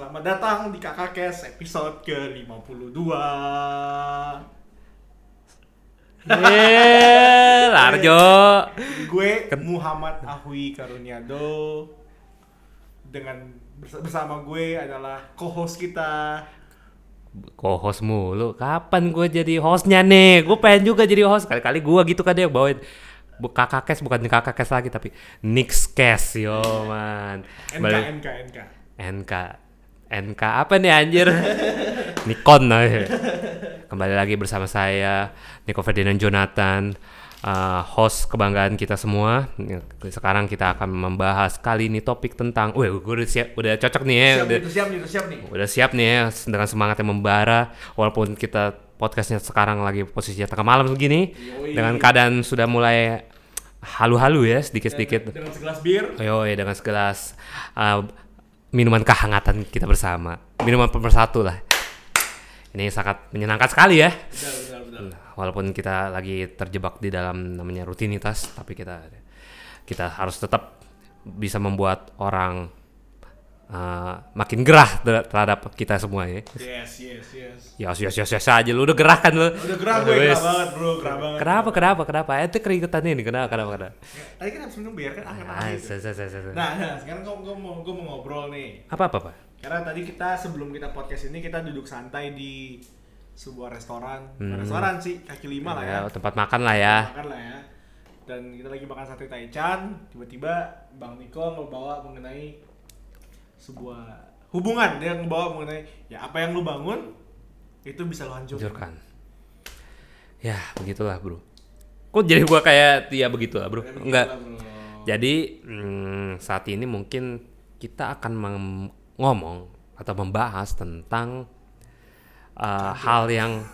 Selamat datang di Kakak Kes episode ke-52 Eh, Larjo. Gue Muhammad Ahwi Karuniado Dengan bers- bersama gue adalah co-host kita Co-host mulu. Kapan gue jadi hostnya nih? Gue pengen juga jadi host. Kali-kali gue gitu kan dia bawain kakak kes bukan kakak kes lagi tapi Nix kes yo man. NK, Balik- NK, NK NK NK apa nih anjir? Nikon lah ya. Kembali lagi bersama saya Niko Ferdinand Jonathan uh, host kebanggaan kita semua. Sekarang kita akan membahas kali ini topik tentang, wah gue udah siap, udah cocok nih ya, Siap udah, udah siap nih, udah siap nih udah siap nih ya dengan semangat yang membara walaupun kita podcastnya sekarang lagi posisinya tengah malam begini Yoi. dengan keadaan sudah mulai halu-halu ya sedikit-sedikit. Dengan segelas bir Yo, dengan segelas uh, minuman kehangatan kita bersama. Minuman pemersatu lah. Ini sangat menyenangkan sekali ya. Benar, benar, benar Walaupun kita lagi terjebak di dalam namanya rutinitas, tapi kita kita harus tetap bisa membuat orang uh, makin gerah ter- terhadap kita semua ya. Yes, yes, yes Ya, yes, yes, yes aja lu udah gerah kan lu. Udah gerah gue, gerah banget bro, gerah banget Kenapa, kenapa, kenapa? Itu keringetan ini, kenapa, kenapa, kenapa? Tadi kan habis minum bir kan anget Ah, gitu se- se- se- se- Nah, nah, sekarang gue, gue, mau, gue mau ngobrol nih Apa, apa, apa? Karena tadi kita sebelum kita podcast ini kita duduk santai di sebuah restoran, Hmm. restoran sih kaki lima lah ya, Ya, tempat makan lah ya. makan lah ya. Dan kita lagi makan sate taichan, tiba-tiba Bang Niko ngebawa mengenai sebuah hubungan dia ngebawa mengenai ya apa yang lu bangun itu bisa lu hancurkan. hancurkan. Ya, begitulah, Bro. Kok jadi gua kayak ya begitulah, Bro? Ya, Enggak. bro. Jadi, hmm, saat ini mungkin kita akan ngomong atau membahas tentang uh, hal yang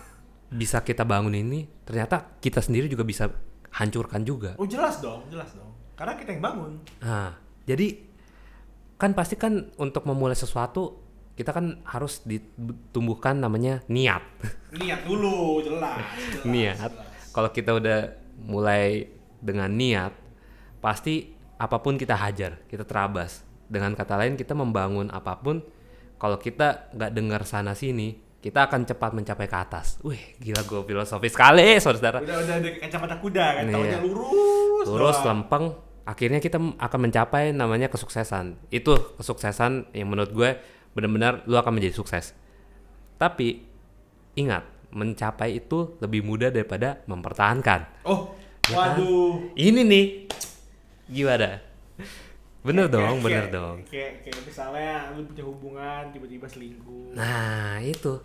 bisa kita bangun ini ternyata kita sendiri juga bisa hancurkan juga. Oh jelas dong, jelas dong. Karena kita yang bangun. Nah, jadi kan pasti kan untuk memulai sesuatu kita kan harus ditumbuhkan namanya niat. Niat dulu, jelas. jelas niat. Kalau kita udah mulai dengan niat, pasti apa pun kita hajar, kita terabas. Dengan kata lain kita membangun apa pun, kalau kita nggak dengar sana sini, kita akan cepat mencapai ke atas. Wih, gila gue filosofis sekali, saudara. Udah udah ada kacamata kuda kan, Iya. taunya lurus. Lurus, doang. lempeng, akhirnya kita akan mencapai namanya kesuksesan. Itu kesuksesan yang menurut gue benar-benar lu akan menjadi sukses. Tapi ingat, mencapai itu lebih mudah daripada mempertahankan. Oh, Ya kan? waduh. Ini nih gimana? Bener dong, Kayak- bener kayak- dong. Kayak kayak misalnya lu punya hubungan tiba-tiba selingkuh. Nah itu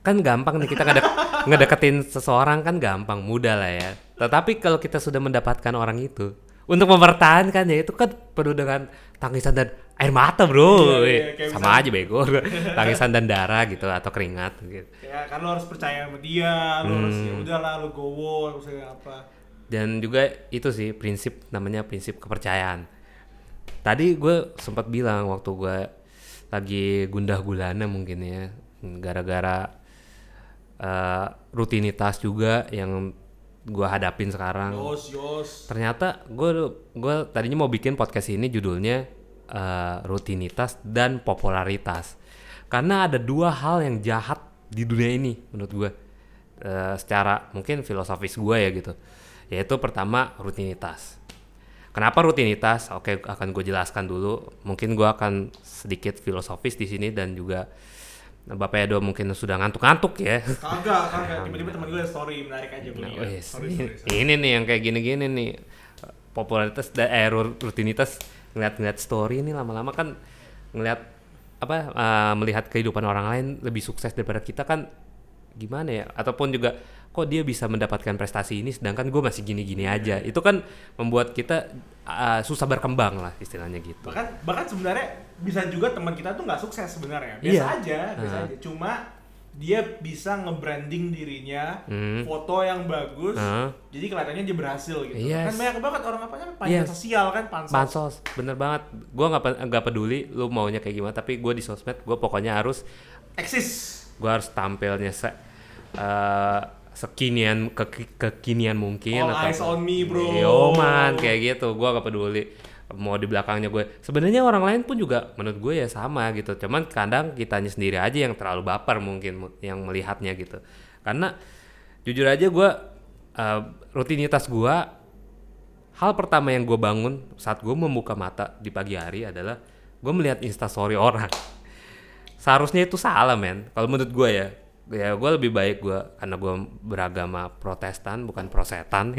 kan gampang nih kita ngedek ngedeketin seseorang kan gampang, mudah lah ya. Tetapi kalau kita sudah mendapatkan orang itu untuk mempertahankan ya itu kan penuh dengan tangisan dan air mata bro. Iya, iya, Sama aja bego, tangisan dan darah gitu atau keringat gitu. Ya kan lu harus percaya sama dia, harus Hmm. ya udahlah lu gowo, harus apa. Dan juga itu sih prinsip namanya prinsip kepercayaan. Tadi gue sempat bilang waktu gue lagi gundah gulana mungkin ya, gara-gara eh, rutinitas juga yang gue hadapin sekarang. Yos, yos. Ternyata gue gue tadinya mau bikin podcast ini judulnya eh, rutinitas dan popularitas. Karena ada dua hal yang jahat di dunia ini menurut gue. Eh, secara mungkin filosofis gue ya gitu. Yaitu pertama rutinitas. Kenapa rutinitas? Oke, akan gue jelaskan dulu. Mungkin gue akan sedikit filosofis di sini dan juga Bapak Edo mungkin sudah ngantuk-ngantuk ya. Kagak, kagak. Tiba-tiba teman gue story menarik aja gue. Nah, Sorry, ini, sorry, sorry. ini nih yang kayak gini-gini nih popularitas da- eh ru- rutinitas ngeliat-ngeliat story ini lama-lama kan ngeliat apa eh, melihat kehidupan orang lain lebih sukses daripada kita kan gimana ya ataupun juga kok dia bisa mendapatkan prestasi ini sedangkan gue masih gini-gini aja itu kan membuat kita eh, susah berkembang lah istilahnya gitu Bahkan bahkan sebenarnya bisa juga teman kita tuh nggak sukses sebenarnya. Biasa Iya. aja, biasa aja. Cuma dia bisa nge-branding dirinya, Hmm. foto yang bagus, Ah. jadi kelihatannya dia berhasil gitu. Yes. Kan banyak banget orang apa namanya panitia Yes. sosial kan pansos. pansos bener banget gue nggak nggak peduli lu maunya kayak gimana tapi gue di sosmed gue pokoknya harus Eksis. gue harus tampilnya se eh, sekinian ke kekinian mungkin All eyes on me, bro. Yo man kayak gitu. Gue gak peduli mau di belakangnya gue sebenarnya orang lain pun juga menurut gue ya sama gitu. Cuman kadang kitanya sendiri aja yang terlalu baper mungkin mu- yang melihatnya gitu. Karena jujur aja gue uh, rutinitas gue hal pertama yang gue bangun saat gue membuka mata di pagi hari adalah gue melihat instastory orang. Seharusnya itu salah men. Kalau menurut gue ya ya gue lebih baik gue karena gue beragama protestan bukan prosetan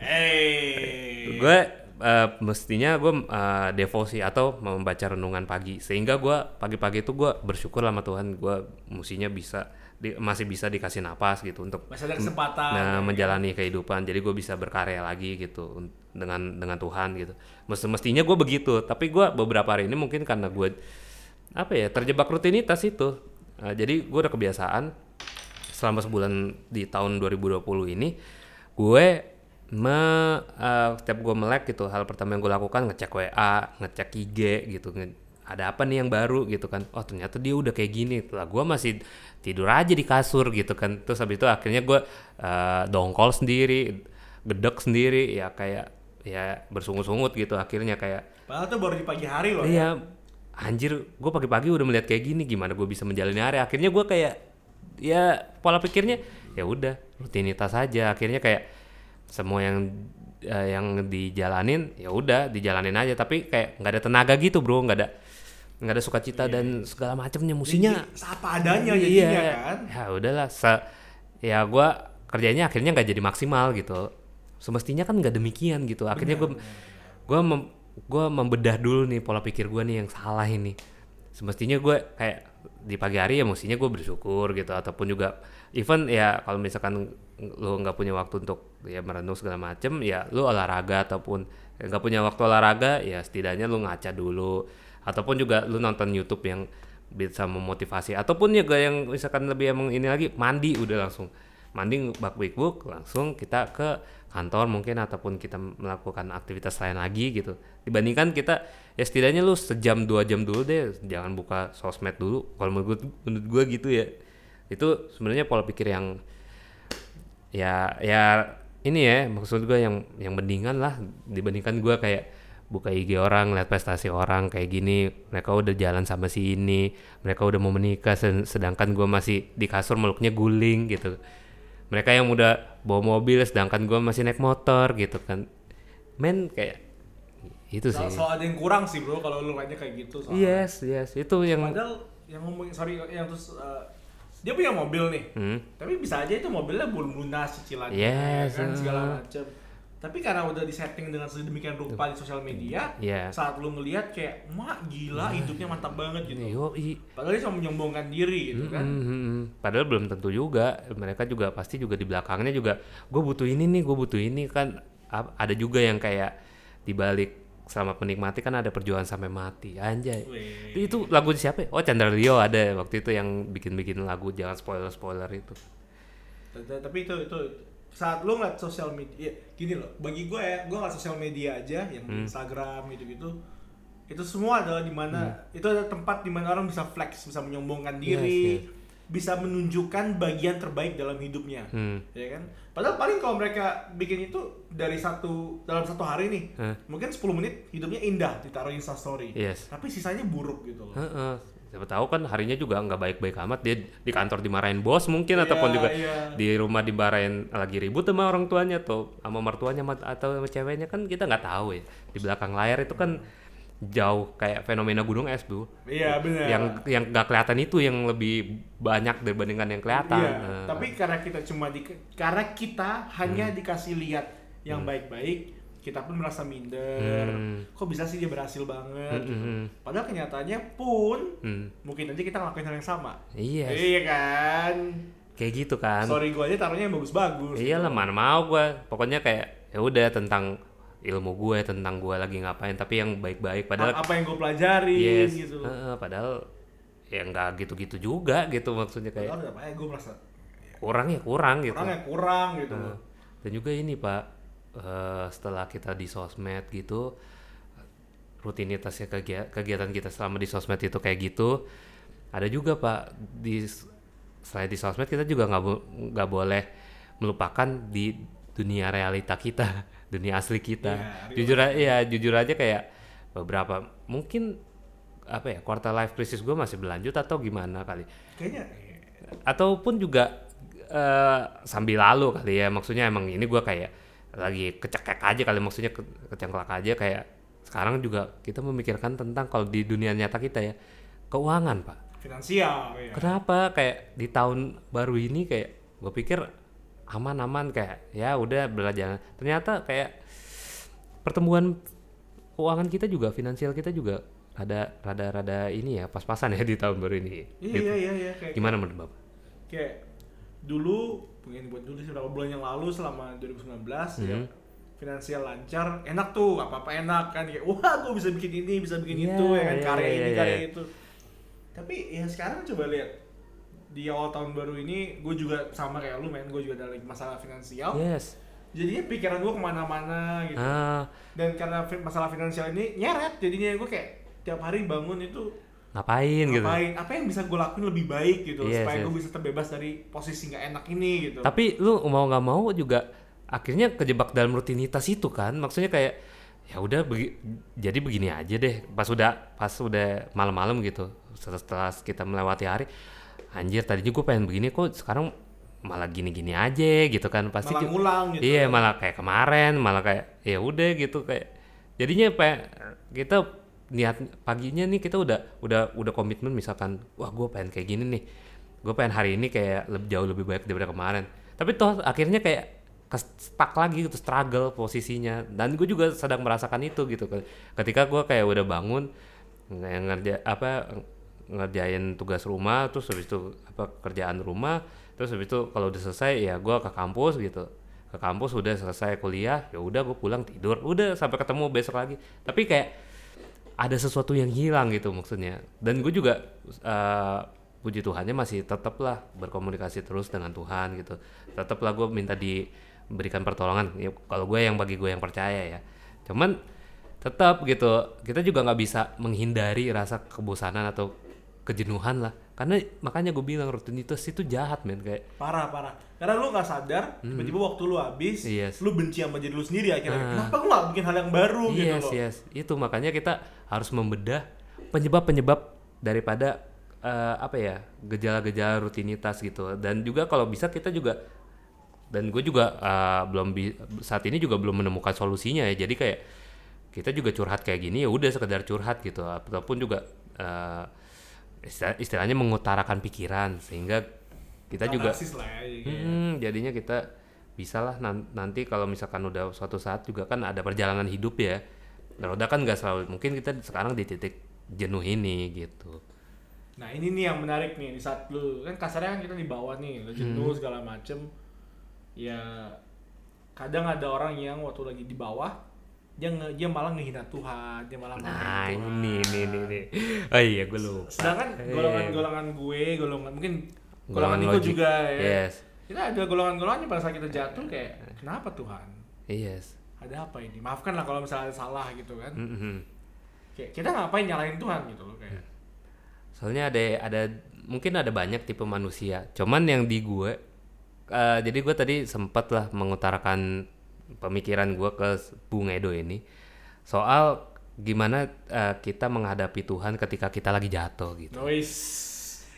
Eh. gue eh, mestinya gue eh, devosi atau membaca renungan pagi sehingga gue pagi-pagi itu gue bersyukur sama Tuhan gue mestinya bisa di- masih bisa dikasih napas gitu untuk Masih ada kesempatan. nah, ya. menjalani kehidupan jadi gue bisa berkarya lagi gitu dengan dengan Tuhan gitu Mesti mestinya gue begitu tapi gue beberapa hari ini mungkin karena gue apa ya terjebak rutinitas itu Nah, jadi gue udah kebiasaan selama sebulan di tahun 2020 ini gue me eh, setiap gue melek gitu hal pertama yang gue lakukan ngecek WA ngecek IG gitu nge- ada apa nih yang baru gitu kan oh ternyata dia udah kayak gini lah gue masih tidur aja di kasur gitu kan terus habis itu akhirnya gue eh, dongkol sendiri gedek sendiri ya kayak ya bersungut-sungut gitu akhirnya kayak Padahal tuh baru di pagi hari loh. ya. Iya, anjir, gue pagi-pagi udah melihat kayak gini, gimana gue bisa menjalani hari? Akhirnya gue kayak, ya pola pikirnya, ya udah rutinitas aja. Akhirnya kayak semua yang eh, yang dijalanin, ya udah dijalanin aja. Tapi kayak nggak ada tenaga gitu, bro, nggak ada nggak ada sukacita dan segala macamnya. Musinya, Jadi, apa adanya jadinya kan. ya udahlah, se- ya gue kerjanya akhirnya nggak jadi maksimal gitu. Semestinya kan nggak demikian gitu. Akhirnya gue gue gue membedah dulu nih pola pikir gue nih yang salah ini. Semestinya gue kayak di pagi hari ya mestinya gue bersyukur gitu ataupun juga even ya kalau misalkan lu nggak punya waktu untuk ya merenung segala macem ya lu olahraga ataupun nggak punya waktu olahraga ya setidaknya lu ngaca dulu. Ataupun juga lu nonton YouTube yang bisa memotivasi. Ataupun juga yang misalkan lebih emang ini lagi mandi udah langsung. Mandi bak buk langsung kita ke kantor mungkin ataupun kita melakukan aktivitas lain lagi gitu. Dibandingkan kita ya setidaknya lu sejam dua jam dulu deh jangan buka sosmed dulu. Kalau menurut menurut gue gitu ya. Itu sebenarnya pola pikir yang ya ya ini ya maksud gue yang yang mendingan lah. Dibandingkan gue kayak buka IG orang lihat prestasi orang kayak gini mereka udah jalan sama si ini mereka udah mau menikah sed- sedangkan gue masih di kasur meluknya guling gitu mereka yang udah bawa mobil sedangkan gue masih naik motor gitu kan men kayak itu sih Soal, soal ada yang kurang sih bro kalau lu nanya kayak gitu. soalnya. yes yes itu yang Padahal yang ngomongin sorry yang terus uh, dia punya mobil nih. Hmm. Tapi bisa aja itu mobilnya belum lunas cicilannya Yes, kan uh. segala macam. Tapi karena udah disetting dengan sedemikian rupa di sosial media, Iya. saat lu ngelihat kayak mak gila hidupnya mantap banget gitu. yo i Padahal dia cuma menyombongkan diri gitu kan. Mm, mm, mm. Padahal belum tentu juga. Mereka juga pasti juga di belakangnya juga. Gue butuh ini nih, gue butuh ini kan. Ada juga yang kayak dibalik selama menikmati kan ada perjuangan sampai mati. Anjay. Wih. Itu lagu siapa? ya? Oh Chandra Leo ada waktu itu yang bikin-bikin lagu jangan spoiler spoiler itu. Tapi itu itu saat lu ngeliat sosial media, ya, gini loh. Bagi gue ya, gue ngeliat sosial media aja yang Hmm. di Instagram gitu-gitu. Itu semua adalah di mana itu ada tempat di mana orang bisa flex, bisa menyombongkan diri, yes. bisa menunjukkan bagian terbaik dalam hidupnya, Hmm. ya kan? Padahal paling kalau mereka bikin itu dari satu dalam satu hari nih, Hah. mungkin 10 menit hidupnya indah ditaruh Insta Story, Yes. tapi sisanya buruk gitu loh. Heeh. Siapa tahu kan harinya juga nggak baik-baik amat dia di kantor dimarahin bos mungkin ataupun Iya, juga iya. di rumah dimarahin lagi ribut sama orang tuanya atau sama mertuanya atau sama ceweknya kan kita nggak tahu ya. Di belakang layar itu kan jauh kayak fenomena gunung es tuh Iya benar. yang yang nggak kelihatan itu yang lebih banyak dibandingkan yang kelihatan. Iya, Nah, tapi karena kita cuma di karena kita hanya dikasih lihat yang baik-baik, kita pun merasa minder. Hmm. Kok bisa sih dia berhasil banget? Hmm, gitu. hmm, hmm. Padahal kenyataannya pun hmm, mungkin aja kita ngelakuin hal yang sama. iya Iya kan? kayak gitu kan Sorry gue aja taruhnya yang bagus-bagus. Iya lah mana mau gue pokoknya kayak ya udah tentang ilmu gue tentang gue lagi ngapain tapi yang baik-baik padahal apa yang gue pelajarin yes gitu. heeh, padahal ya nggak gitu-gitu juga gitu maksudnya kayak Padahal apa ya gue merasa kurang ya kurang gitu kurang ya kurang gitu. Heeh. dan juga ini pak eh, setelah kita di sosmed gitu rutinitasnya kegia- kegiatan kita selama di sosmed itu kayak gitu. Ada juga pak di selain di sosmed kita juga nggak bo- nggak boleh melupakan di dunia realita kita dunia asli kita. Iya, real jujur aja ya jujur aja kayak beberapa mungkin apa ya quarter life crisis gue masih berlanjut atau gimana kali? Kayaknya ataupun juga eh, sambil lalu kali ya maksudnya emang ini gua kayak lagi kecekek aja kali maksudnya ke, kecengklak aja kayak sekarang juga kita memikirkan tentang kalau di dunia nyata kita ya keuangan pak. Finansial ya. kenapa? Kayak di tahun baru ini kayak gue pikir aman-aman kayak ya udah belajar ternyata kayak pertumbuhan keuangan kita juga finansial kita juga rada rada rada ini ya pas-pasan ya di tahun baru ini. Iya iya iya iya kayak gimana menurut bapak? Kayak dulu mungkin buat dulu sih beberapa bulan yang lalu selama 2019 ya. Mhm. finansial lancar enak tuh apa apa enak kan kayak wah gue bisa bikin ini bisa bikin Iya, itu ya kan iya, karya iya, ini iya. karya itu. Tapi ya sekarang coba lihat di awal tahun baru ini gue juga sama kayak lu men gue juga ada lagi masalah finansial. Yes. Jadinya pikiran gue ke mana-mana gitu. Ah. Dan karena masalah finansial ini nyeret jadinya gue kayak tiap hari bangun itu ngapain gitu. Ngapain? Apa yang bisa gue lakuin lebih baik gitu Yes, supaya yes. gue bisa terbebas dari posisi nggak enak ini gitu. Tapi lu mau nggak mau juga akhirnya kejebak dalam rutinitas itu kan? Maksudnya kayak ya udah begi- jadi begini aja deh. Pas udah pas udah malam-malam gitu setelah, kita melewati hari anjir tadinya gue pengen begini kok sekarang malah gini-gini aja gitu kan? Pasti malah ngulang gitu. Iya malah kayak kemarin malah kayak ya udah gitu kayak jadinya apa kita niat paginya nih kita udah udah udah komitmen misalkan wah gue pengen kayak gini nih. Gue pengen hari ini kayak lebih jauh lebih baik daripada kemarin. Tapi toh akhirnya kayak stuck lagi gitu struggle posisinya. Dan gue juga sedang merasakan itu gitu ketika gue kayak udah bangun nge- ngerja apa ngerjain tugas rumah terus habis itu apa kerjaan rumah terus habis itu kalau udah selesai ya gue ke kampus gitu. Ke kampus udah selesai kuliah ya udah gue pulang tidur. Udah sampai ketemu besok lagi. Tapi kayak ada sesuatu yang hilang gitu maksudnya. Dan gue juga eh, puji Tuhannya masih tetap lah berkomunikasi terus dengan Tuhan gitu. Tetap lah gue minta diberikan pertolongan. Ya, kalau gue yang bagi gue yang percaya ya. Cuman tetap gitu kita juga nggak bisa menghindari rasa kebosanan atau kejenuhan lah karena makanya gue bilang rutinitas itu jahat men kayak parah parah. Karena lu nggak sadar tiba-tiba waktu lu habis Hmm. Yes. lu benci sama diri lu sendiri akhirnya. Ah. kenapa gue nggak bikin hal yang baru gitu yes loh? yes. Itu makanya kita harus membedah penyebab-penyebab daripada eh, apa ya gejala-gejala rutinitas gitu. Dan juga kalau bisa kita juga dan gue juga eh, belum bi- saat ini juga belum menemukan solusinya ya. Jadi kayak kita juga curhat kayak gini ya udah sekedar curhat gitu. Ataupun juga eh, istilah- istilahnya mengutarakan pikiran sehingga kita juga lah ya, kayak. Hmm, jadinya kita bisa lah nan- nanti kalau misalkan udah suatu saat juga kan ada perjalanan hidup ya. Roda kan nggak selalu mungkin kita sekarang di titik jenuh ini gitu. Nah ini nih yang menarik nih di saat lu kan kasarnya kan kita di bawah nih, lu Hmm. jenuh segala macem. Ya kadang ada orang yang waktu lagi di bawah dia nge- dia malah ngehina Tuhan, dia malah Nah Tuhan. ini nih nih nih. Oh iya gue lupa. Sedangkan Eh. golongan-golongan gue, golongan mungkin golongan Golongan Niko logik. juga ya. Yes. Kita ada golongan-golongannya pada saat kita jatuh kayak kenapa Tuhan? Yes. Ada apa ini? Maafkan lah kalau misalnya ada salah gitu kan. Mm-mm. Kayak kita ngapain nyalahin Tuhan gitu loh kayak. Soalnya ada ada mungkin ada banyak tipe manusia. Cuman yang di gue eh, jadi gue tadi sempat lah mengutarakan pemikiran gue ke Bung Edo ini soal gimana eh, kita menghadapi Tuhan ketika kita lagi jatuh gitu. Noise.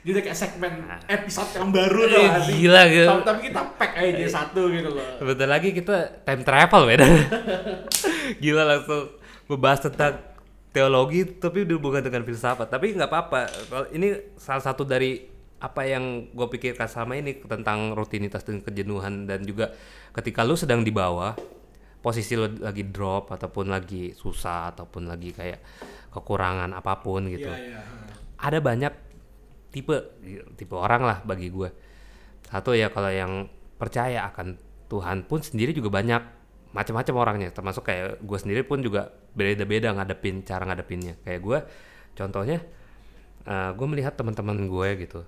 Udah kayak segmen episode yang baru tuh Eh, gila, gila. Tapi, tapi kita pack aja jadi satu gitu loh. Sebentar lagi kita time travel beda. Gila langsung membahas tentang teologi tapi udah bukan dengan filsafat. Tapi nggak apa-apa. Ini salah satu dari apa yang gue pikirkan sama ini tentang rutinitas dan kejenuhan dan juga ketika lu sedang di bawah posisi lu lagi drop ataupun lagi susah ataupun lagi kayak kekurangan apa pun gitu Iya, iya. ada banyak tipe tipe orang lah bagi gue satu ya kalau yang percaya akan Tuhan pun sendiri juga banyak macam-macam orangnya. Termasuk kayak gue sendiri pun juga beda-beda ngadepin cara ngadepinnya. Kayak gue contohnya gue melihat teman-teman gue gitu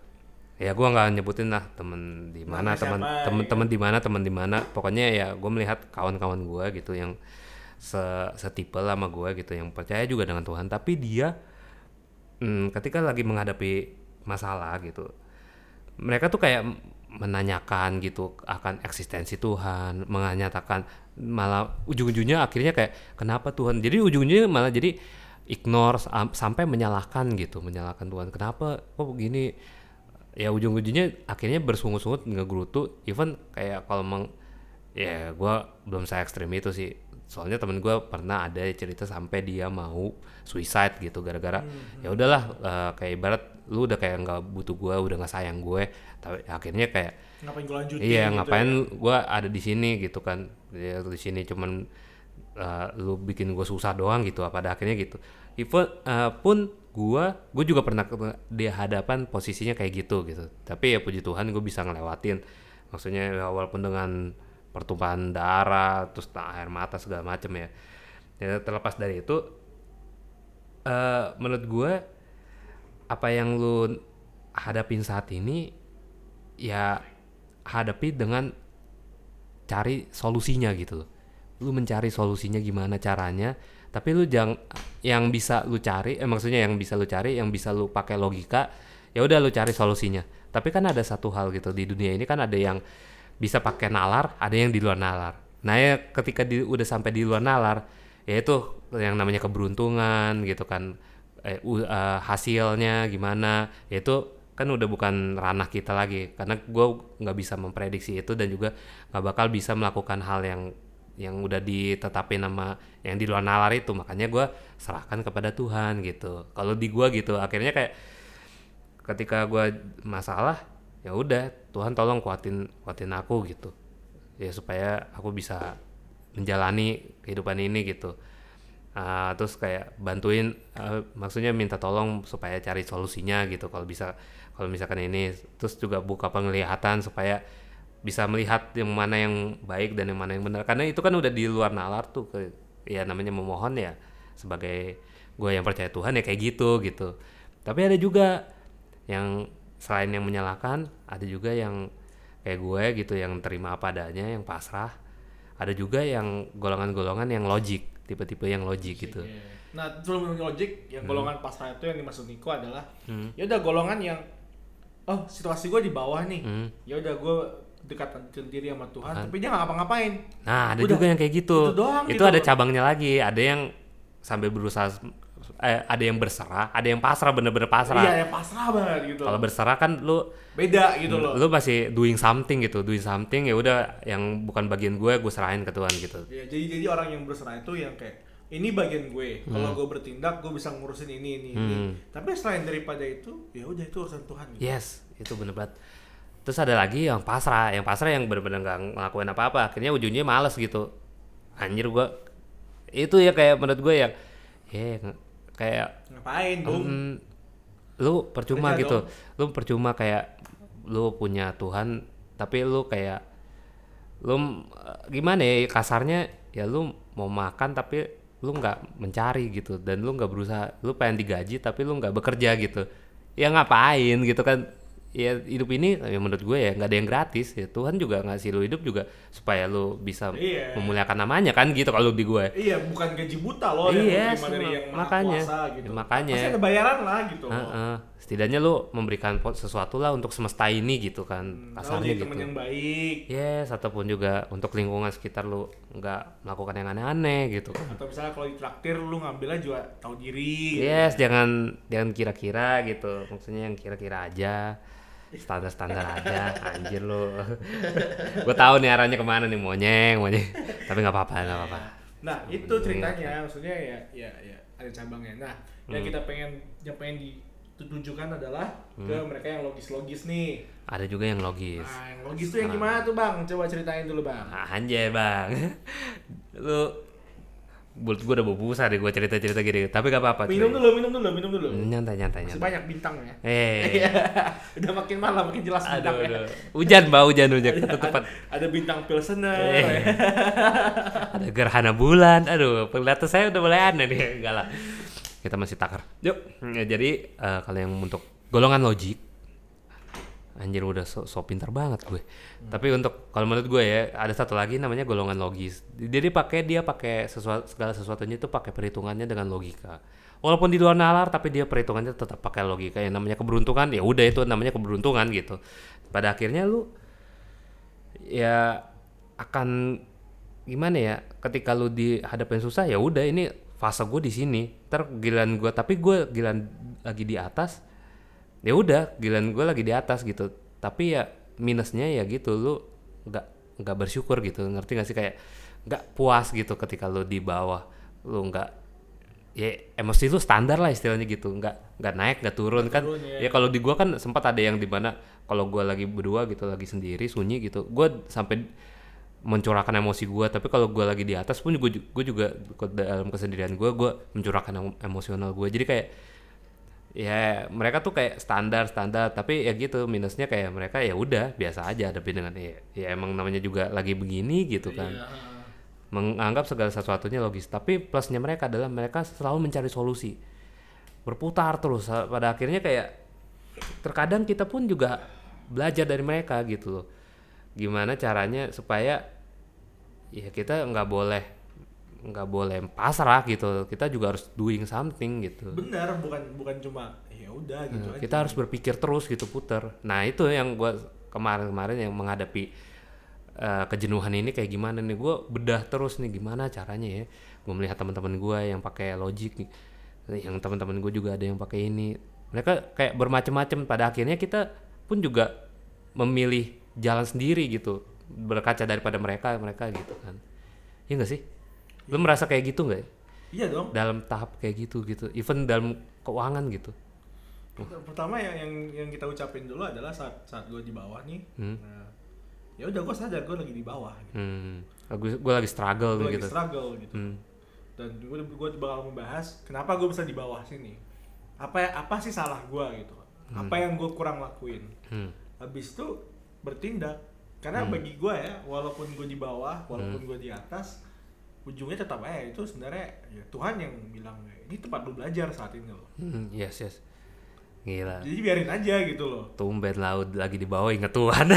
ya gue nggak nyebutin lah temen di mana teman temen ya. temen di mana temen di mana pokoknya ya gue melihat kawan-kawan gue gitu yang se setipe lah sama gue gitu yang percaya juga dengan Tuhan tapi dia hmm, ketika lagi menghadapi masalah gitu mereka tuh kayak menanyakan gitu akan eksistensi Tuhan, menyatakan malah ujung-ujungnya akhirnya kayak kenapa Tuhan. Jadi ujung-ujungnya malah jadi ignore sam- sampai menyalahkan gitu, menyalahkan Tuhan. Kenapa kok begini? Ya ujung-ujungnya akhirnya bersungut-sungut ngegerutu even kayak kalau meng ya gua belum saya ekstrim itu sih. Soalnya temen gua pernah ada cerita sampai dia mau suicide gitu gara-gara ya udahlah eh, kayak ibarat lu udah kayak nggak butuh gua udah nggak sayang gue tapi akhirnya kayak ngapain gue lanjutin iya gitu ngapain ya. gua ada di sini gitu kan ya di sini cuman uh, lu bikin gua susah doang gitu pada akhirnya gitu even uh, pun gua gua juga pernah di hadapan posisinya kayak gitu gitu. Tapi ya puji Tuhan gue bisa ngelewatin. Maksudnya ya walaupun dengan pertumpahan darah terus air mata segala macem ya. Ya terlepas dari itu eh menurut gue apa yang lu hadapin saat ini ya hadapi dengan cari solusinya gitu loh. Lu mencari solusinya gimana caranya, tapi lu jangan yang bisa lu cari, eh maksudnya yang bisa lu cari, yang bisa lu pakai logika, ya udah lu cari solusinya. Tapi kan ada satu hal gitu di dunia ini kan ada yang bisa pakai nalar, ada yang di luar nalar. Nah ya ketika di, udah sampai di luar nalar, ya itu yang namanya keberuntungan gitu kan, eh, u- eh, hasilnya gimana, ya itu kan udah bukan ranah kita lagi karena gue nggak bisa memprediksi itu dan juga nggak bakal bisa melakukan hal yang yang udah ditetapin nama yang di luar nalar itu. Makanya gue serahkan kepada Tuhan gitu. Kalau di gue gitu akhirnya kayak ketika gue masalah ya udah Tuhan tolong kuatin kuatin aku gitu. Ya supaya aku bisa menjalani kehidupan ini gitu. Ah, terus kayak bantuin eh, maksudnya minta tolong supaya cari solusinya gitu. Kalau bisa kalau misalkan ini. Terus juga buka penglihatan supaya bisa melihat yang mana yang baik dan yang mana yang benar karena itu kan udah di luar nalar tuh ke ya namanya memohon ya sebagai gue yang percaya Tuhan ya kayak gitu gitu tapi ada juga yang selain yang menyalahkan ada juga yang kayak gue gitu yang terima apa adanya yang pasrah ada juga yang golongan-golongan yang logik tipe-tipe yang logik gitu Iya. Nah, sebelum logik yang golongan pasrah itu yang dimaksud Niko adalah Hmm. ya udah golongan yang oh situasi gue di bawah nih. Hmm. Ya udah gue dekatkan diri sama Tuhan, tapi dia nggak ngapa-ngapain. Nah, ada Udah. juga yang kayak gitu. Itu doang Itu gitu ada cabangnya lagi. Ada yang sampai berusaha eh, ada yang berserah, ada yang pasrah bener-bener pasrah. Iya, ya pasrah banget gitu. Kalau berserah kan lu Beda gitu loh. lu masih doing something gitu, doing something ya udah yang bukan bagian gue gue serahin ke Tuhan gitu. Ya, jadi jadi orang yang berserah itu yang kayak ini bagian gue. Kalau Hmm. gue bertindak, gue bisa ngurusin ini ini ini. Tapi selain daripada itu, ya udah itu urusan Tuhan. Gitu. Yes, itu bener banget. Terus ada lagi yang pasrah, yang pasrah yang bener-bener nggak ngelakuin apa-apa, akhirnya ujungnya males gitu. Anjir gua itu ya kayak menurut gue yang ya nge- kayak Ngapain, Bung? Mm, lu percuma Kerja gitu. lu percuma kayak lu punya Tuhan tapi lu kayak lu eh, gimana ya kasarnya ya lu mau makan tapi lu nggak mencari gitu. Dan lu nggak berusaha lu pengen digaji tapi lu nggak bekerja gitu. Ya ngapain gitu kan ya hidup ini ya menurut gue ya nggak ada yang gratis ya Tuhan juga ngasih lu hidup juga supaya lu bisa Iya. memuliakan namanya kan gitu kalau di gue Iya, bukan gaji buta loh Iya, yang dari yang makanya. kuasa gitu. Ya, makanya. Pasti ada bayaran lah gitu. Heeh. setidaknya lu memberikan sesuatu lah untuk semesta ini gitu kan kasarnya jadi gitu temen yang baik yes ataupun juga untuk lingkungan sekitar lu nggak melakukan yang aneh-aneh gitu kan atau misalnya kalau ditraktir lu ngambilnya juga tahu diri. gitu. yes jangan jangan kira-kira gitu maksudnya yang kira-kira aja standar-standar aja anjir lu gue tahu nih arahnya ke mana nih monyeng monyeng tapi nggak apa-apa nggak apa-apa Nah, itu ceritanya maksudnya ya ya ya ada cabangnya. Nah, yang Hmm. kita pengen yang pengen ditujukan adalah ke Hmm. mereka yang logis-logis nih. ada juga yang logis Nah, yang logis tuh yang gimana tuh, Bang? Coba ceritain dulu, Bang. Ah, anjay bang lu buat gue udah bau busa deh gue cerita-cerita gini tapi gak apa-apa Minum cuy. dulu, minum dulu, minum dulu. nyantai nyantai Masih nyantai banyak bintangnya. eh Udah makin malam makin jelas aduh, bintangnya. aduh. hujan bau hujan hujan ketutupan Ada bintang Pilsener. Eh. ada gerhana bulan aduh penglihatan saya udah mulai aneh nih enggak lah kita masih takar yuk Ya, jadi eh, kalau yang untuk golongan logik anjir udah so, so pintar banget gue. Tapi untuk kalau menurut gue ya ada satu lagi namanya golongan logis. Jadi pakai dia pakai sesuatu segala sesuatunya itu pakai perhitungannya dengan logika. Walaupun di luar nalar tapi dia perhitungannya tetap pakai logika. Yang namanya keberuntungan ya udah itu namanya keberuntungan gitu. Pada akhirnya lu ya akan gimana ya ketika lu dihadapin susah ya udah ini fase gue di sini. Ntar gilan gue tapi gue gilan lagi di atas ya udah gilan gue lagi di atas gitu. Tapi ya minusnya ya gitu lu nggak nggak bersyukur gitu. Ngerti gak sih? Kayak nggak puas gitu ketika lu di bawah. Lu nggak ya emosi lu standar lah istilahnya gitu. Nggak nggak naik nggak turun kan. Turun, ya. Ya. kalau di gua kan sempat ada yang di mana kalau gua lagi berdua gitu lagi sendiri sunyi gitu gua sampai mencurahkan emosi gua. Tapi kalau gua lagi di atas pun gue gue juga dalam kesendirian gua gua mencurahkan em- emosional gua. Jadi kayak ya mereka tuh kayak standar standar. Tapi ya gitu minusnya kayak mereka ya udah biasa aja. Tapi dengan ya, ya emang namanya juga lagi begini gitu kan. Iya. menganggap segala sesuatunya logis. Tapi plusnya mereka adalah mereka selalu mencari solusi. Berputar terus. Pada akhirnya kayak terkadang kita pun juga belajar dari mereka gitu loh. Gimana caranya supaya ya kita nggak boleh nggak boleh pasrah gitu. Kita juga harus doing something gitu. Benar bukan bukan cuma ya udah gitu Nah, aja. kita harus berpikir terus gitu puter. Nah itu yang gua kemarin-kemarin yang menghadapi eh, kejenuhan ini kayak gimana nih? Gue bedah terus nih gimana caranya ya? Gue melihat teman-teman gue yang pakai logic nih. Yang teman-teman gue juga ada yang pakai ini. Mereka kayak bermacam-macam pada akhirnya kita pun juga memilih jalan sendiri gitu. Berkaca daripada mereka mereka gitu kan. Iya gak sih lu merasa kayak gitu nggak ya? iya dong dalam tahap kayak gitu gitu even dalam keuangan gitu pertama yang yang yang kita ucapin dulu adalah saat saat gue di bawah nih Hmm. nah, ya udah gue sadar gue lagi di bawah gitu. Hmm, gue gue lagi struggle lagi gitu. struggle gitu Hmm. dan gue gue bakal membahas kenapa gue bisa di bawah sini apa apa sih salah gue gitu apa yang gue kurang lakuin Hmm. habis itu bertindak karena bagi gue ya walaupun gue di bawah walaupun gue di atas ujungnya tetap aja itu sebenarnya ya Tuhan yang bilang ini tempat lu belajar saat ini loh Hmm, yes yes. Gila. jadi biarin aja gitu loh Tumben laut lagi di bawah inget Tuhan.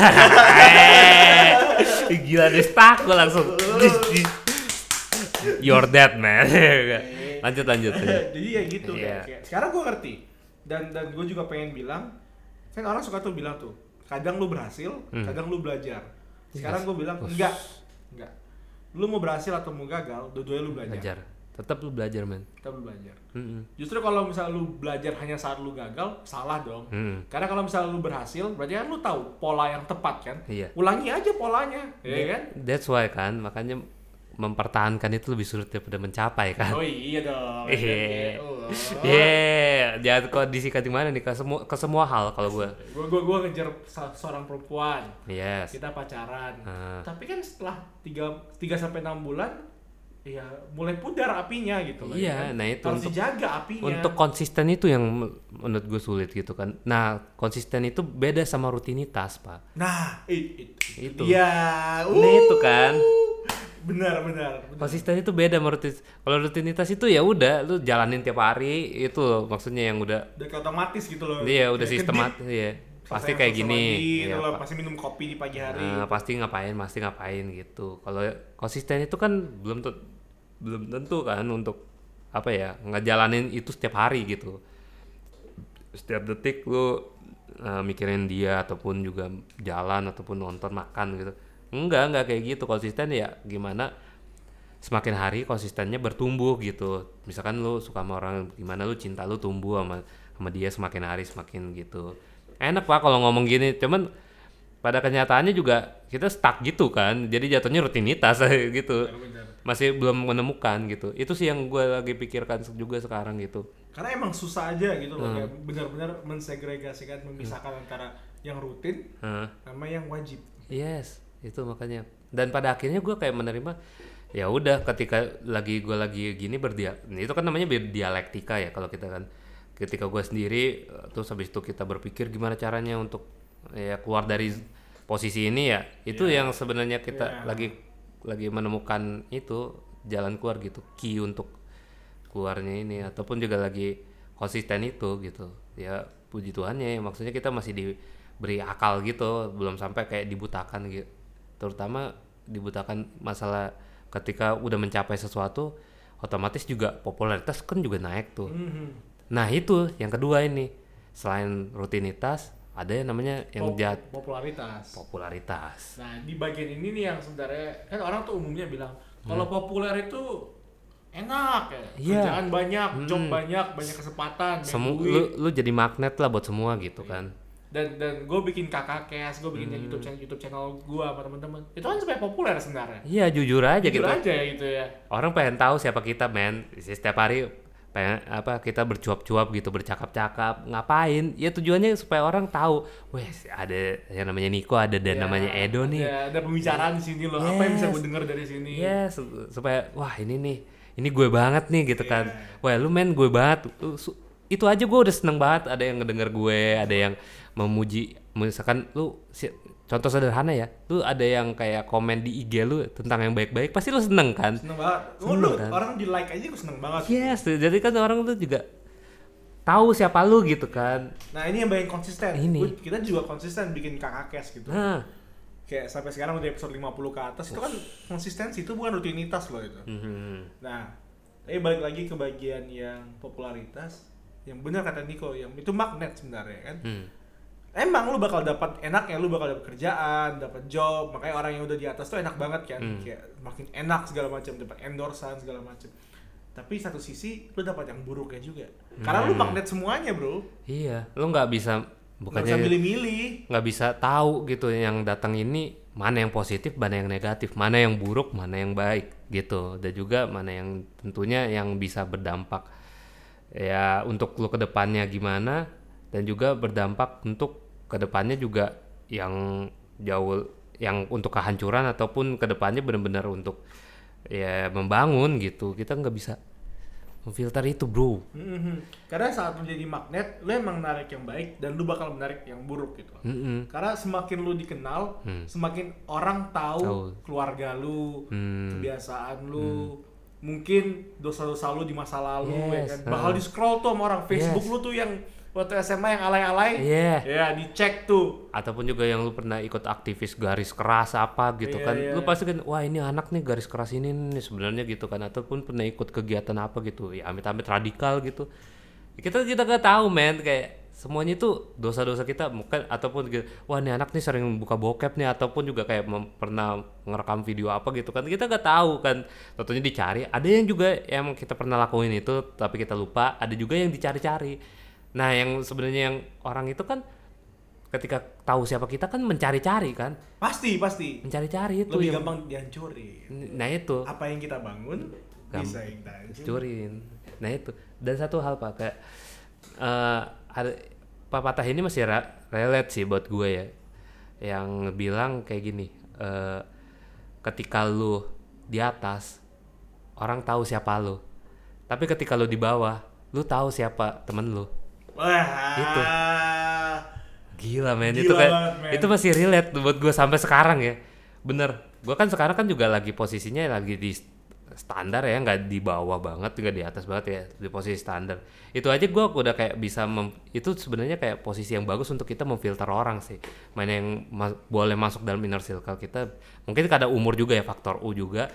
Gila deh stuck gue langsung. You're dead man. lanjut lanjut. jadi ya gitu Iya. kayak- kayak- sekarang gue ngerti dan dan gue juga pengen bilang kan orang suka tuh bilang tuh kadang lu berhasil Hmm. kadang lu belajar sekarang Yes. gue bilang enggak enggak lu mau berhasil atau mau gagal dua-duanya lu belajar Belajar. Tetap lu belajar man. kita lu belajar Hmm. justru kalau misalnya lu belajar hanya saat lu gagal salah dong Hmm. karena kalau misalnya lu berhasil berarti kan lu tahu pola yang tepat kan Iya. ulangi aja polanya ya kan That's why kan makanya mempertahankan itu lebih sulit daripada mencapai kan. oh iya dong ya kan? Iya. Oh. Yeah, jangan kondisi di mana nih ke semua ke semua hal kalau gue. gue gue gue ngejar seorang perempuan Yes. kita pacaran Ah. tapi kan setelah tiga tiga sampai enam bulan ya mulai pudar apinya gitu loh, Iya, ya kan? nah itu harus untuk- dijaga apinya Untuk konsisten itu yang men- menurut gue sulit gitu kan. Nah, konsisten itu beda sama rutinitas, Pak. nah it, it, Itu. iya Nah, itu kan. Benar benar benar. Konsisten itu beda sama rutinitas. Kalau rutinitas itu ya udah lu jalanin tiap hari itu loh, maksudnya yang udah udah kayak otomatis gitu loh dia udah sistematis ya. Pasti kayak gini. Iya, gitu loh, pasti minum kopi di pagi hari Nah, pasti ngapain, pasti ngapain gitu. Kalau konsisten itu kan belum tentu belum tentu kan untuk apa ya ngejalanin itu setiap hari gitu. Setiap detik lu uh, mikirin dia ataupun juga jalan ataupun nonton makan gitu. Enggak, enggak kayak gitu. Konsisten ya gimana semakin hari konsistennya bertumbuh gitu. Misalkan lu suka sama orang gimana lu cinta lu tumbuh sama sama dia semakin hari semakin gitu. Enak Pak kalau ngomong gini, cuman pada kenyataannya juga kita stuck gitu kan. Jadi jatuhnya rutinitas gitu. Benar. Masih belum menemukan gitu. Itu sih yang gue lagi pikirkan juga sekarang gitu. karena emang susah aja gitu Hmm. loh kayak benar-benar mensegregasikan memisahkan antara yang rutin Hah. sama yang wajib Yes, itu makanya. Dan pada akhirnya gue kayak menerima ya udah ketika lagi gue lagi gini berdia itu kan namanya dialektika ya kalau kita kan. Ketika gue sendiri eh, terus habis itu kita berpikir gimana caranya untuk ya keluar dari posisi ini ya. Itu yang sebenarnya kita Iya. lagi lagi menemukan itu jalan keluar gitu. Key untuk keluarnya ini ataupun juga lagi konsisten itu gitu. Ya puji Tuhannya maksudnya kita masih diberi akal gitu belum sampai kayak dibutakan gitu terutama dibutakan masalah ketika udah mencapai sesuatu otomatis juga popularitas kan juga naik tuh Mhm. nah itu yang kedua ini selain rutinitas ada yang namanya yang Pop- jahat popularitas. popularitas Nah, di bagian ini nih yang sebenarnya kan orang tuh umumnya bilang kalau populer itu enak ya. Hmm. Iya. Kerjaan banyak, job Hmm. banyak, banyak kesempatan, Semu lu lu jadi magnet lah buat semua gitu Iya. kan Dan dan gue bikin kakak kes, gue bikin Hmm. YouTube channel YouTube channel gue sama teman-teman. Itu kan supaya populer sebenarnya. iya jujur aja Jujur gitu aja gitu ya. orang pengen tahu siapa kita men setiap hari pengen apa kita bercuap-cuap gitu bercakap-cakap ngapain ya tujuannya supaya orang tahu wes ada yang namanya Niko ada dan Ya, namanya Edo nih Ya, ada pembicaraan di sini loh. Apa yang bisa Yes. gue denger dari sini? Iya, su- supaya wah ini nih, ini gue banget nih gitu kan. Iya. Wah lu men gue banget. Itu aja gue udah seneng banget. Ada yang ngedenger gue, ada yang memuji. Misalkan lu si- contoh sederhana ya, lu ada yang kayak komen di IG lu tentang yang baik-baik, pasti lu seneng kan? Seneng banget. Seneng lu kan? orang di like aja gue seneng banget. Yes, jadi kan orang tuh juga tahu siapa lu gitu kan. Nah ini yang bagian konsisten. Ini. Gua- kita juga konsisten bikin kakak kes gitu. Nah, Kayak sampai sekarang udah episode 50 ke atas itu kan konsistensi itu bukan rutinitas loh itu. mhm. Nah, tapi balik lagi ke bagian yang popularitas, yang benar kata Niko, yang itu magnet sebenarnya kan. Hmm. Emang lu bakal dapat enaknya, lu bakal dapat kerjaan, dapat job, makanya orang yang udah di atas tuh enak banget kan, Hmm. kayak makin enak segala macam, dapat endorsan segala macam. Tapi satu sisi lu dapat yang buruknya juga, karena lu Hmm. magnet semuanya bro, Iya, lu nggak bisa nggak bukannya bisa milih-milih. nggak bisa tahu gitu yang datang ini mana yang positif mana yang negatif mana yang buruk mana yang baik gitu dan juga mana yang tentunya yang bisa berdampak ya untuk lu ke depannya gimana dan juga berdampak untuk ke depannya juga yang jauh yang untuk kehancuran ataupun ke depannya benar-benar untuk ya membangun gitu kita nggak bisa memfilter itu bro Mhm. Karena saat lu jadi magnet, lu emang narik yang baik dan lu bakal menarik yang buruk gitu. Mm-mm. Karena semakin lu dikenal, Hmm. semakin orang tahu, Tahu. keluarga lu, Hmm. kebiasaan lu, mungkin dosa-dosa lu di masa lalu ya Yes, kan. Bakal di scroll tuh sama orang Facebook Yes. lu tuh yang waktu SMA yang alay-alay. Iya. Ya, dicek tuh. ataupun juga yang lu pernah ikut aktivis garis keras apa gitu Iya, kan iya. lu pasti kan wah ini anak nih garis keras ini nih sebenarnya gitu kan ataupun pernah ikut kegiatan apa gitu ya amit-amit radikal gitu kita kita nggak tahu men kayak semuanya itu dosa-dosa kita mungkin ataupun gitu, wah ini anak nih sering buka bokep nih ataupun juga kayak mem- pernah ngerekam video apa gitu kan kita nggak tahu kan tentunya dicari ada yang juga yang kita pernah lakuin itu tapi kita lupa ada juga yang dicari-cari nah yang sebenarnya yang orang itu kan ketika tahu siapa kita kan mencari-cari kan. Pasti, pasti. mencari-cari itu Lebih yang gampang dihancurin. nah itu. Apa yang kita bangun Gam- bisa yang kita hancur. curin nah itu. Dan satu hal pak kayak eh ada pepatah ini masih relate sih buat gue ya. Yang bilang kayak gini eh ketika lu di atas orang tahu siapa lu. Tapi ketika lu di bawah lu tahu siapa temen lu Wah. Itu. Gila men Gila itu kayak men. itu masih relate buat gue sampai sekarang ya. Bener. Gue kan sekarang kan juga lagi posisinya lagi di standar ya, nggak di bawah banget, nggak di atas banget ya, di posisi standar. Itu aja gue udah kayak bisa mem- itu sebenarnya kayak posisi yang bagus untuk kita memfilter orang sih. Mana yang ma- boleh masuk dalam inner circle kita. Mungkin kada umur juga ya faktor U juga.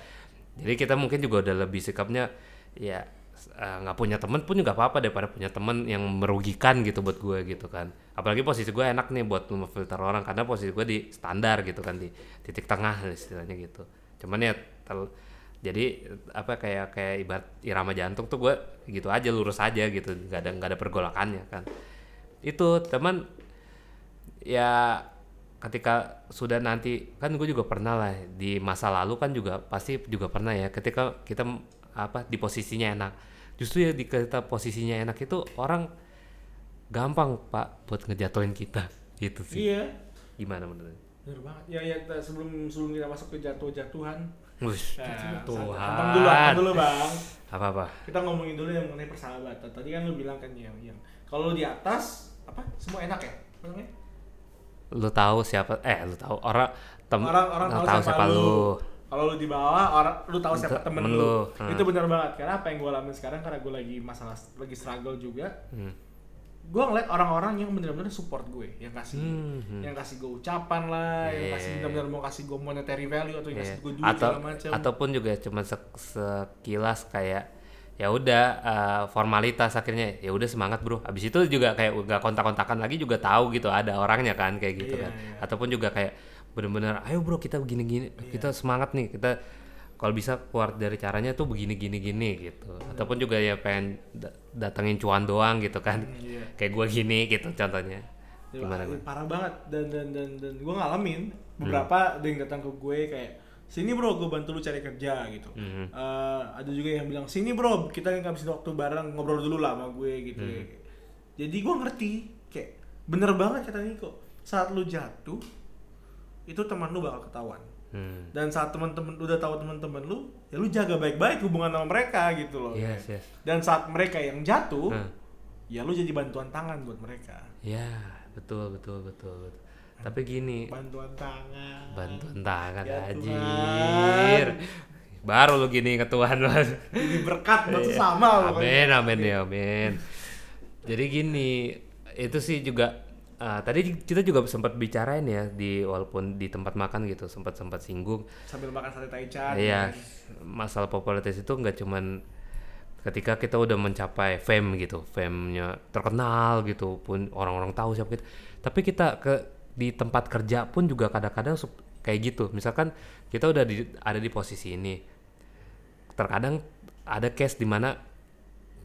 Jadi kita mungkin juga udah lebih sikapnya ya eh, nggak punya temen pun juga apa-apa daripada punya temen yang merugikan gitu buat gue gitu kan. Apalagi posisi gue enak nih buat memfilter orang karena posisi gue di standar gitu kan di titik tengah istilahnya gitu. Cuman ya tel- jadi apa kayak kayak ibarat irama jantung tuh gue gitu aja lurus aja gitu nggak ada nggak ada pergolakannya kan. Itu teman ya ketika sudah nanti kan gue juga pernah lah di masa lalu kan juga pasti juga pernah ya ketika kita apa di posisinya enak justru ya di kita posisinya enak itu orang gampang pak buat ngejatuhin kita gitu sih Iya. gimana menurut Bener banget. Ya ya sebelum sebelum kita masuk ke jatuh-jatuhan. Wush, Nah, Tuhan dulu, dulu, Bang. apa apa Kita ngomongin dulu yang mengenai persahabatan. Tadi kan lu bilang kan yang yang kalau lu di atas apa? Semua enak ya? Namanya? lu tahu siapa eh lu tahu orang tem Orang orang lu tahu, siapa, lu. Kalau lu di bawah, orang lu tahu siapa Te- temen, temen lu. lu. Hmm. Itu benar banget. Karena apa yang gue alamin sekarang karena gue lagi masalah lagi struggle juga. Hmm. Gue ngeliat orang-orang yang benar-benar support gue, yang kasih Hmm, yang kasih gue ucapan lah, yang Yeah. kasih benar-benar mau kasih gue monetary value atau yang Iya. kasih gue duit atau segala macam. ataupun juga cuma sek- sekilas kayak ya udah eh, formalitas akhirnya ya udah semangat bro abis itu juga kayak nggak kontak-kontakan lagi juga tahu gitu ada orangnya kan kayak gitu Iya, kan iya. ataupun juga kayak bener-bener ayo bro kita begini-gini kita semangat nih kita kalau bisa keluar dari caranya tuh begini gini gini gitu ataupun juga ya pengen da- datengin cuan doang gitu kan iya. kayak gua gini gitu contohnya Ya, gimana gua? parah banget dan dan dan dan gue ngalamin Hmm. beberapa ada yang datang ke gue kayak sini bro gue bantu lu cari kerja gitu Mhm. Eh, ada juga yang bilang sini bro kita ngabisin waktu bareng ngobrol dulu lah sama gue gitu Hmm. jadi gue ngerti kayak bener banget kata Niko saat lu jatuh itu teman lu bakal ketahuan Hmm. dan saat teman-teman udah tahu teman-teman lu ya lu jaga baik-baik hubungan sama mereka gitu loh yes yes dan saat mereka yang jatuh Hmm. ya lu jadi bantuan tangan buat mereka ya betul betul betul, betul. tapi gini bantuan tangan bantuan tangan Ya anjir baru lu gini ke Tuhan Mas. ini berkat buat Iya. sesama amin amin ya amin jadi gini itu sih juga ah, tadi kita juga sempat bicarain ya di walaupun di tempat makan gitu sempat sempat singgung sambil makan sate taichan Iya, kan. masalah popularitas itu nggak cuman ketika kita udah mencapai fame gitu, fame-nya terkenal gitu, pun orang-orang tahu siapa kita. Tapi kita ke di tempat kerja pun juga kadang-kadang kayak gitu. Misalkan kita udah di, ada di posisi ini, terkadang ada case di mana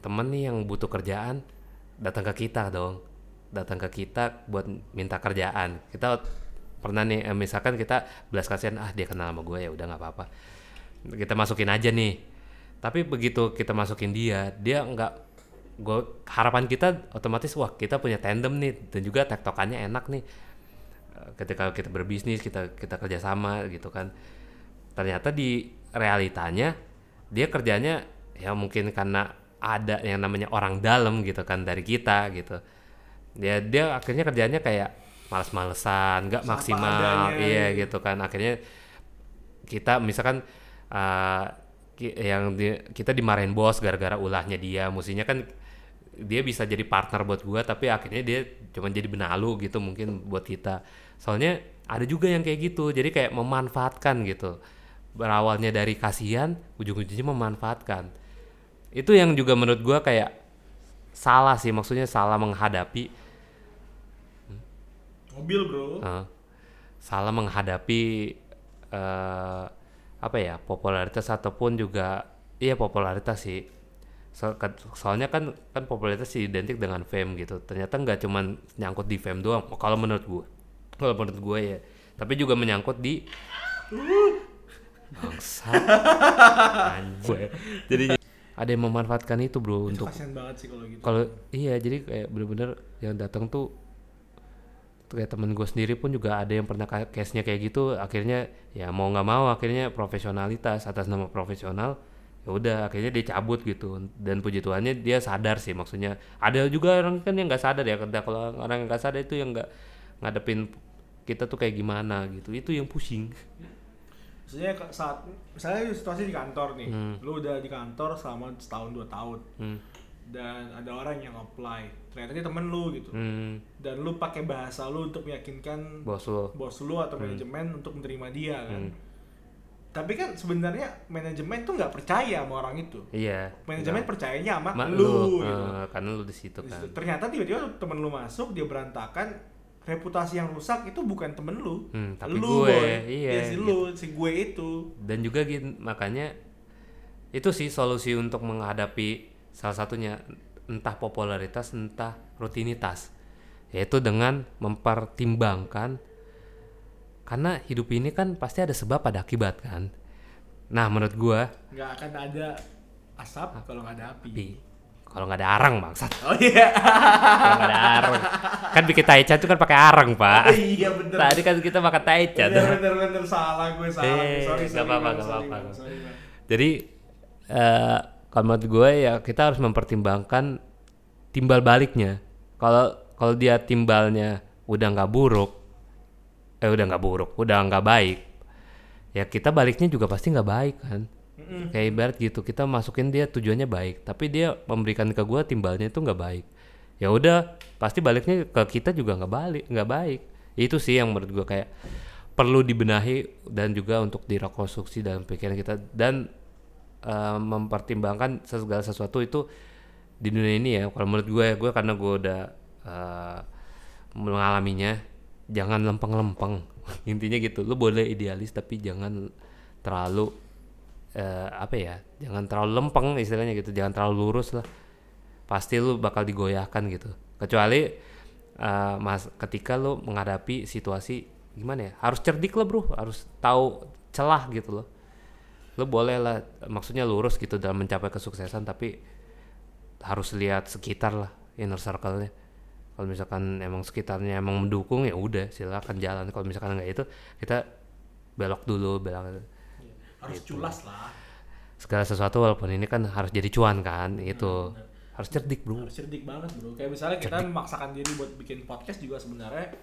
temen nih yang butuh kerjaan datang ke kita dong, datang ke kita buat minta kerjaan. Kita pernah nih, eh, misalkan kita belas kasihan, ah dia kenal sama gue ya udah nggak apa-apa. Kita masukin aja nih. Tapi begitu kita masukin dia dia nggak gue harapan kita otomatis wah kita punya tandem nih dan juga tektokannya enak nih. Eh, ketika kita berbisnis kita kita kerjasama gitu kan. Ternyata di realitanya dia kerjanya ya mungkin karena ada yang namanya orang dalam gitu kan dari kita gitu dia dia akhirnya kerjanya kayak males-malesan nggak maksimal. adanya. iya gitu. kan. Akhirnya kita misalkan uh, yang di- kita dimarahin bos gara-gara ulahnya dia. Mestinya kan dia bisa jadi partner buat gua tapi akhirnya dia cuma jadi benalu gitu mungkin buat kita. Soalnya ada juga yang kayak gitu jadi kayak memanfaatkan gitu. Berawalnya dari kasihan ujung-ujungnya memanfaatkan. Itu yang juga menurut gua kayak salah sih maksudnya salah menghadapi mobil bro. Uh, salah menghadapi eh apa ya popularitas ataupun juga iya popularitas sih. So- soalnya kan kan popularitas sih identik dengan fame gitu. Ternyata nggak cuman nyangkut di fame doang kalau menurut gue kalau menurut gue ya. Tapi juga menyangkut di bangsa anjir jadi ada yang memanfaatkan itu bro itu untuk kasihan banget sih kalau gitu. kalau iya jadi kayak bener-bener yang datang tuh kayak temen gue sendiri pun juga ada yang pernah case-nya kayak gitu akhirnya ya mau nggak mau akhirnya profesionalitas atas nama profesional ya udah akhirnya dia cabut gitu. Dan puji Tuhannya dia sadar sih maksudnya. Ada juga orang kan yang nggak sadar ya kalau orang yang nggak sadar itu yang nggak ngadepin kita tuh kayak gimana gitu. Itu yang pusing. Maksudnya saat misalnya situasi di kantor nih Hmm. lu udah di kantor selama setahun dua tahun. Hmm. dan ada orang yang apply ternyata dia temen lu gitu. Hmm. dan lu pakai bahasa lu untuk meyakinkan bos lo bos lu atau Hmm. manajemen untuk menerima dia kan? Tapi kan sebenarnya manajemen tuh nggak percaya sama orang itu. Iya. Manajemen Nggak. percayanya sama Ma- lu, lu, gitu. eh, karena lu di situ kan. Ternyata tiba-tiba temen lu masuk dia berantakan reputasi yang rusak itu bukan temen lu. Hmm, tapi lu gue, boy. iya, Ya, si lu si gue itu. Dan juga gin- makanya itu sih solusi untuk menghadapi salah satunya entah popularitas entah rutinitas. Yaitu dengan mempertimbangkan karena hidup ini kan pasti ada sebab ada akibat kan? Nah menurut gua nggak akan ada asap kalau nggak ada api. Di kalau nggak ada arang bangsat. Oh iya. Kalau nggak ada arang. Kan bikin taichan itu kan pakai arang pak. Oh, iya bener. Tadi kan kita makan taichan Iya bener bener. Salah gue salah. Eh, sorry sorry apa-apa, Bang, sorry, apa-apa. Bang, sorry, Bang. Jadi eh kalau menurut gue ya kita harus mempertimbangkan timbal baliknya. Kalau kalau dia timbalnya udah nggak buruk, eh udah nggak buruk, udah nggak baik, ya kita baliknya juga pasti nggak baik kan. Mm-mm. Kayak ibarat gitu kita masukin dia tujuannya baik, tapi dia memberikan ke gue timbalnya itu nggak baik. Ya udah pasti baliknya ke kita juga nggak balik, nggak baik. Itu sih yang menurut gue kayak perlu dibenahi dan juga untuk direkonstruksi dalam pikiran kita dan eh, mempertimbangkan segala sesuatu itu di dunia ini ya. Kalau menurut gue gue karena gue udah eh, mengalaminya jangan lempeng-lempeng. Intinya gitu lu boleh idealis tapi jangan terlalu eh, apa ya jangan terlalu lempeng istilahnya gitu jangan terlalu lurus lah. Pasti lu bakal digoyahkan gitu. Kecuali eh, mas ketika lu menghadapi situasi gimana ya harus cerdik lah bro. Harus tahu celah gitu loh lu boleh lah maksudnya lurus gitu dalam mencapai kesuksesan tapi harus lihat sekitar lah inner circle-nya. Kalau misalkan emang sekitarnya emang mendukung ya udah silakan jalan. Kalau misalkan enggak itu kita belok dulu belok harus Gitu. culas lah. Segala sesuatu walaupun ini kan harus jadi cuan kan itu bener. harus cerdik bro. Harus cerdik banget bro. Kayak misalnya kita memaksakan diri buat bikin podcast juga sebenarnya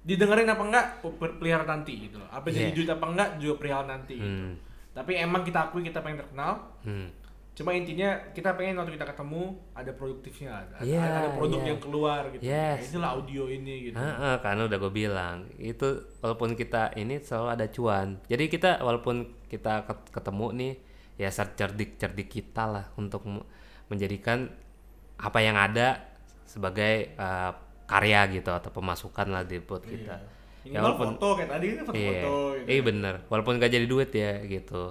didengerin apa enggak per- pelihara nanti gitu loh. Apa jadi Iya. duit apa enggak juga perihal nanti gitu. Tapi emang kita akui kita pengen terkenal Hmm. cuma intinya kita pengen waktu kita ketemu ada produktifnya ada, Iya, ada produk iya. yang keluar gitu Yes. Nah, inilah audio ini gitu Heeh, karena udah gue bilang itu walaupun kita ini selalu ada cuan jadi kita walaupun kita ket- ketemu nih ya cerdik cerdik kita lah untuk menjadikan apa yang ada sebagai eh, karya gitu atau pemasukan lah di buat kita ini Ya, walaupun- foto kayak tadi kan Iya, foto-foto gitu. iya bener. Walaupun gak jadi duit ya gitu.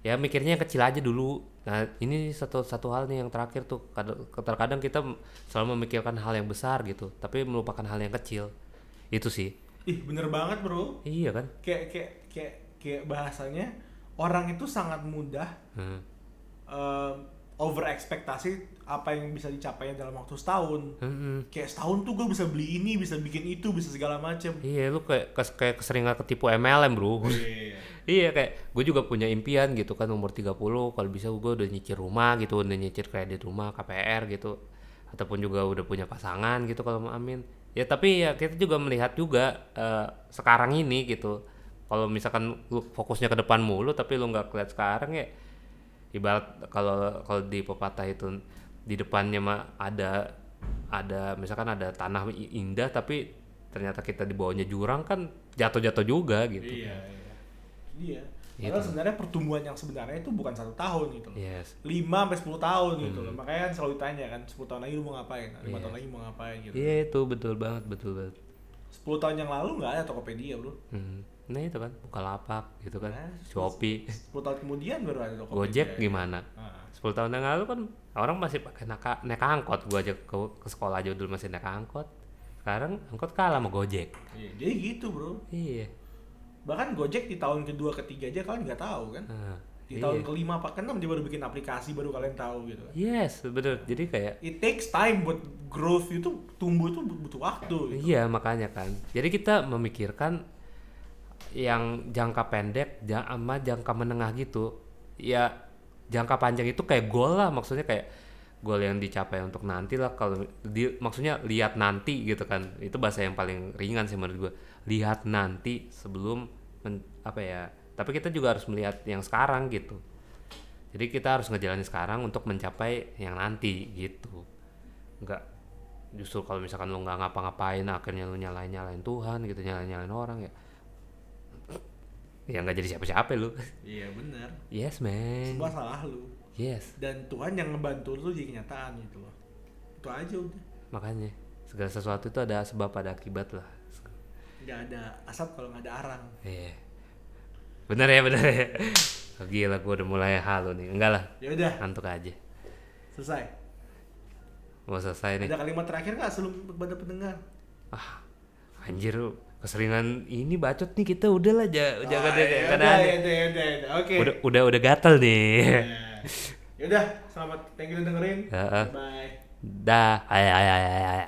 Ya mikirnya yang kecil aja dulu. Nah ini satu satu hal nih yang terakhir tuh. Kadang, terkadang kita selalu memikirkan hal yang besar gitu, tapi melupakan hal yang kecil. Itu sih. ih bener banget bro Iya kan. kayak kayak kayak kayak bahasanya orang itu sangat mudah Hmm. eh, over ekspektasi apa yang bisa dicapainya dalam waktu setahun Mm-mm. kayak setahun tuh gue bisa beli ini bisa bikin itu bisa segala macem Iya lu kayak kes- kayak keseringan ketipu MLM bro. Iya. iya kayak gue juga punya impian gitu kan umur 30 kalau bisa gue udah nyicil rumah gitu udah nyicil kredit rumah KPR gitu ataupun juga udah punya pasangan gitu kalau mau amin ya tapi ya kita juga melihat juga eh, sekarang ini gitu kalau misalkan lu fokusnya ke depan mulu tapi lu nggak kelihatan sekarang ya ibarat kalau kalau di pepatah itu di depannya mah ada ada misalkan ada tanah indah tapi ternyata kita di bawahnya jurang kan jatuh-jatuh juga gitu iya iya iya Gitu. Padahal sebenarnya pertumbuhan yang sebenarnya itu bukan satu tahun gitu loh. yes 5 sampai 10 tahun gitu loh. Makanya kan selalu ditanya kan 10 tahun lagi lu mau ngapain? 5 Iya. tahun lagi mau ngapain gitu. Iya itu betul banget betul banget. 10 tahun yang lalu nggak ada Tokopedia, Bro. Hmm. Nah itu kan Bukalapak gitu kan, Nah, Shopee, 10 tahun kemudian baru ada Tokopedia. Gojek gimana? Ah. 10 tahun yang lalu kan orang masih pakai naka, naik angkot. Gua aja ke, ke sekolah aja dulu masih naik angkot. Sekarang angkot kalah sama Gojek. Iya, jadi gitu, Bro. Iya. Bahkan Gojek di tahun kedua ketiga aja kalian nggak tahu kan. Nah, Di iya. tahun kelima apa keenam dia baru bikin aplikasi baru kalian tahu gitu. Yes, bener. Jadi kayak It takes time buat growth itu tumbuh itu butuh waktu gitu. Iya makanya kan. Jadi kita memikirkan yang jangka pendek sama jangka menengah gitu. Ya jangka panjang itu kayak goal lah maksudnya kayak goal yang dicapai untuk nanti lah. Kalau di, maksudnya lihat nanti gitu kan. Itu bahasa yang paling ringan sih menurut gue lihat nanti sebelum men- apa ya tapi kita juga harus melihat yang sekarang gitu. Jadi kita harus ngejalanin sekarang untuk mencapai yang nanti gitu. Nggak justru kalau misalkan lu nggak ngapa-ngapain akhirnya lu nyalain nyalain Tuhan gitu nyalain nyalain orang ya ya nggak jadi siapa-siapa lu Iya benar. yes man Semua salah lu. yes Dan Tuhan yang ngebantu lu jadi kenyataan gitu loh. Itu aja udah. makanya segala sesuatu itu ada sebab ada akibat lah Nggak ada asap kalau nggak ada arang. iya bener ya bener ya Oh, gila gue udah mulai halu nih enggak lah Ya udah, ngantuk aja selesai. mau selesai nih Ada kalimat terakhir nggak sebelum kepada pendengar? ah anjir lu keseringan ini bacot nih kita udah lah ja- jangan Ah, deh ya karena udah, ada- ya udah, ya udah, udah. Oke. udah udah udah gatel nih Ya udah, selamat thank you udah dengerin. Heeh. Bye. dah ay ay ay ay ay